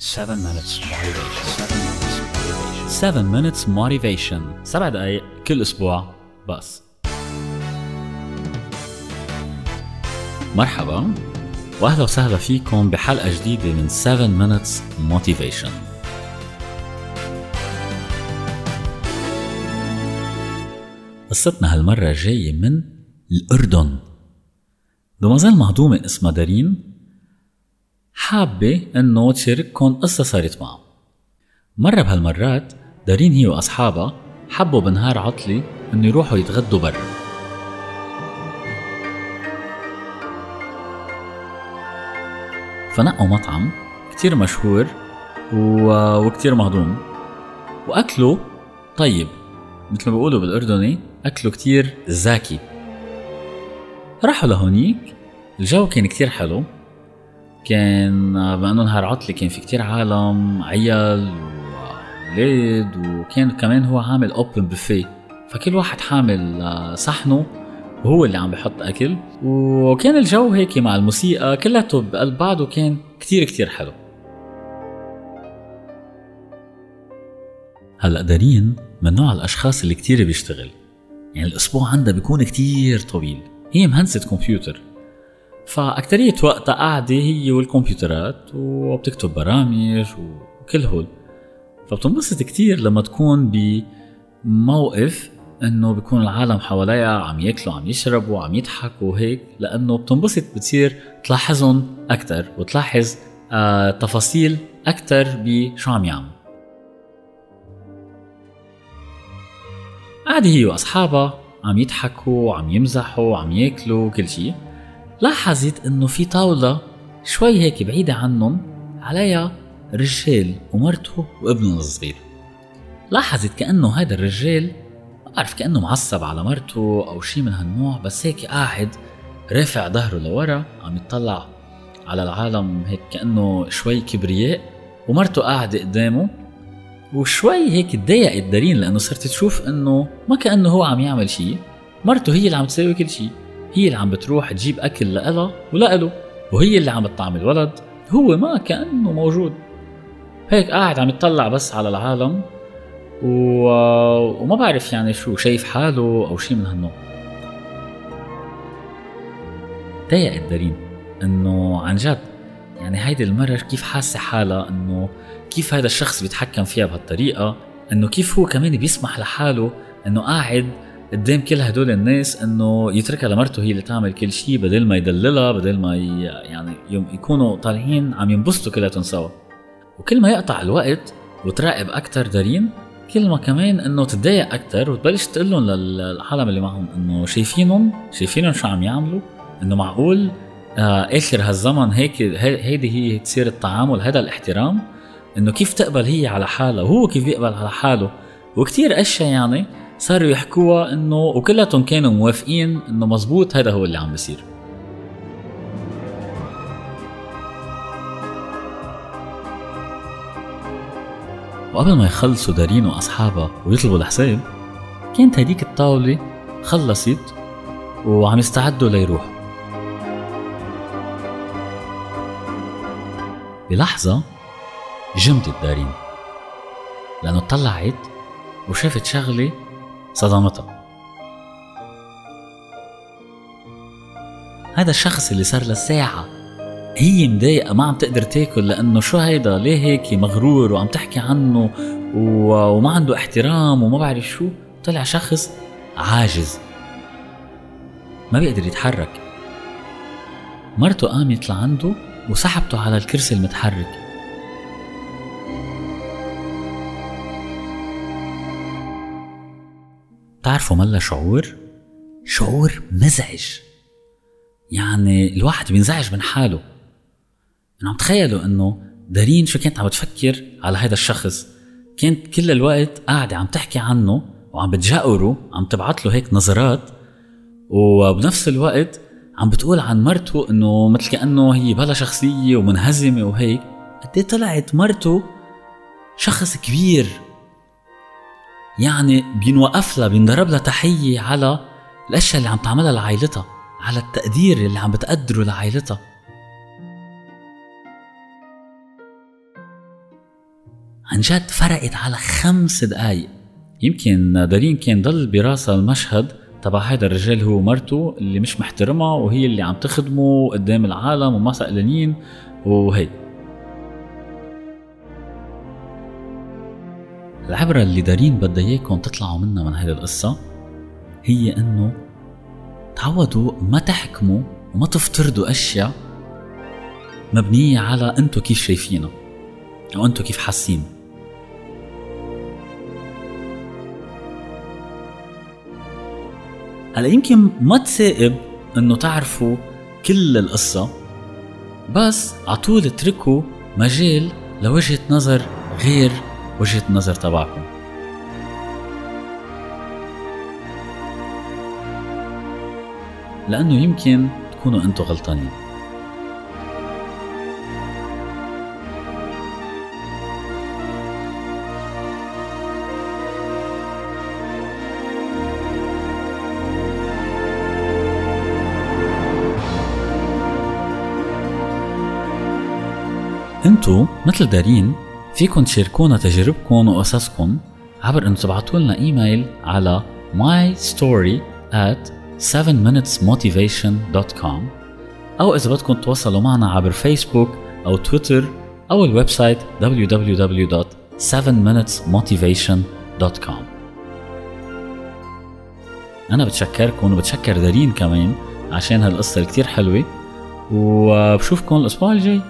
7 minutes motivation. 7 minutes motivation. 7 minutes motivation. 7 دقايق كل أسبوع بس. مرحبا. وأهلا وسهلا فيكم بحلقة جديدة من 7 minutes motivation. قصتنا هالمرة جاية من الأردن. بمظل مهضومة اسمها دارين. حابة انه تشارككم قصة صارت معها مرة بهالمرات دارين هي وأصحابها حبوا بنهار عطلي انه يروحوا يتغدوا برا. فنقوا مطعم كتير مشهور و... وكتير مهضوم. وأكلوا طيب. مثل ما بيقولوا بالأردني أكلوا كتير زاكي. راحوا لهونيك الجو كان كتير حلو. كان بما انه نهار عطلة كان في كتير عالم عيال وولاد وكان كمان هو عامل اوبن بوفيه فكل واحد حامل آه، صحنه وهو اللي عم بحط أكل. وكان الجو هيك مع الموسيقى كلياته بقلب بعض وكان كتير كتير حلو. هلأ دارين من نوع الأشخاص اللي كتير بيشتغل. يعني الأسبوع عندها بيكون كتير طويل. هي مهندسة كمبيوتر. فأكترية وقتها قاعدة هي والكمبيوترات وبتكتب برامج وكل هول. فبتنبسط كتير لما تكون بموقف إنه بيكون العالم حواليها عم ياكلوا عم يشربوا عم يضحكوا وهيك لأنه بتنبسط بتصير تلاحظهم أكثر وتلاحظ آه تفاصيل أكثر بشو عم يعملوا. قاعدة هي وأصحابها عم يضحكوا عم يمزحوا عم ياكلوا كل شيء لاحظت إنه في طاولة شوي هيك بعيدة عنهم عليها رجال ومرته وابنه الصغير. لاحظت كأنه هذا الرجال ما بعرف كأنه معصب على مرته أو شيء من هالنوع بس هيك قاعد رافع ظهره لورا عم يطلع على العالم هيك كأنه شوي كبرياء ومرته قاعدة قدامه وشوي هيك تضايقت دارين لأنه صرت تشوف إنه ما كأنه هو عم يعمل شيء مرته هي اللي عم تسوي كل شيء هي اللي عم بتروح تجيب أكل لإلها ولإله وهي اللي عم بتطعم الولد هو ما كأنه موجود. هيك قاعد عم يطلع بس على العالم و... وما بعرف يعني شو شايف حاله أو شيء من هالنوع. ضايقت دارين إنه عن جد يعني هيدي المرة كيف حاسة حالها إنه كيف هذا الشخص بيتحكم فيها بهالطريقة إنه كيف هو كمان بيسمح لحاله إنه قاعد قدام كل هدول الناس إنه يتركها لمرته هي اللي تعمل كل شيء بدل ما يدللها بدل ما. يعني يوم يكونوا طالعين عم ينبسطوا كلياتهم سوا. وكل ما يقطع الوقت وتراقب أكثر دارين كل ما كمان إنه تتضايق أكثر وتبلش تقول لهم للعالم اللي معهم إنه شايفينهم شايفينهم شو عم يعملوا. إنه معقول آه آخر هالزمن هيك هي- هيدي هي تصير التعامل هذا الاحترام. إنه كيف تقبل هي على حالها وهو كيف يقبل على حاله. وكتير أشياء يعني صاروا يحكوها إنه وكلاتهم كانوا موافقين إنه مزبوط هذا هو اللي عم بيصير. وقبل ما يخلصوا دارين وأصحابها ويطلبوا الحساب كانت هديك الطاولة خلصت وعم يستعدوا ليروحوا. بلحظة جمدت دارين لأنه طلعت وشافت شغلة صدمتها هذا الشخص اللي صار له ساعة هي مضايقة ما عم تقدر تاكل لأنه شو هيدا؟ ليه هيك؟ مغرور وعم تحكي عنه و... وما عنده احترام وما بعرف شو. طلع شخص عاجز. ما بيقدر يتحرك. مرته قامت لعنده وسحبته على الكرسي المتحرك. تعرفوا ملا شعور؟ شعور مزعج. يعني الواحد بينزعج من حاله. انه عم تخيلوا إنه دارين شو كانت عم تفكر على هذا الشخص. كانت كل الوقت قاعدة عم تحكي عنه وعم بتجاوره عم تبعت له هيك نظرات. وبنفس الوقت عم بتقول عن مرته إنه مثل كأنه هي بلا شخصية ومنهزمة وهيك. قد إيه طلعت مرته شخص كبير يعني بينوقف لها بينضرب لها تحية على الأشياء اللي عم تعملها لعائلتها على التقدير اللي عم بتقدره لعائلتها. عن جد فرقت على خمس دقايق. يمكن دارين كان ضل براسها المشهد تبع هيدا الرجال هو ومرته اللي مش محترمها وهي اللي عم تخدمه قدام العالم وما سألانين وهيك. العبرة اللي دارين بدها إياكم تطلعوا منها من هذه القصة هي إنه تعودوا ما تحكموا وما تفترضوا أشياء مبنية على انتو كيف شايفينها أو انتو كيف حاسين. هلا يمكن ما تسائب إنه تعرفوا كل القصة بس عطول اتركوا مجال لوجهة نظر غير وجهة النظر تبعكم. لأنه يمكن تكونوا أنتوا غلطانين. أنتو مثل دارين فيكن تشاركونا تجاربكم وقصصكم عبر انه تبعتوا لنا إيميل على my story at 7minutesmotivation.com أو إذا بدكم تتواصلوا معنا عبر فيسبوك أو تويتر أو ال website www.7minutesmotivation.com أنا بتشكركم وبتشكر دارين كمان عشان هالقصة كتير حلوة وبشوفكم الأسبوع الجاي.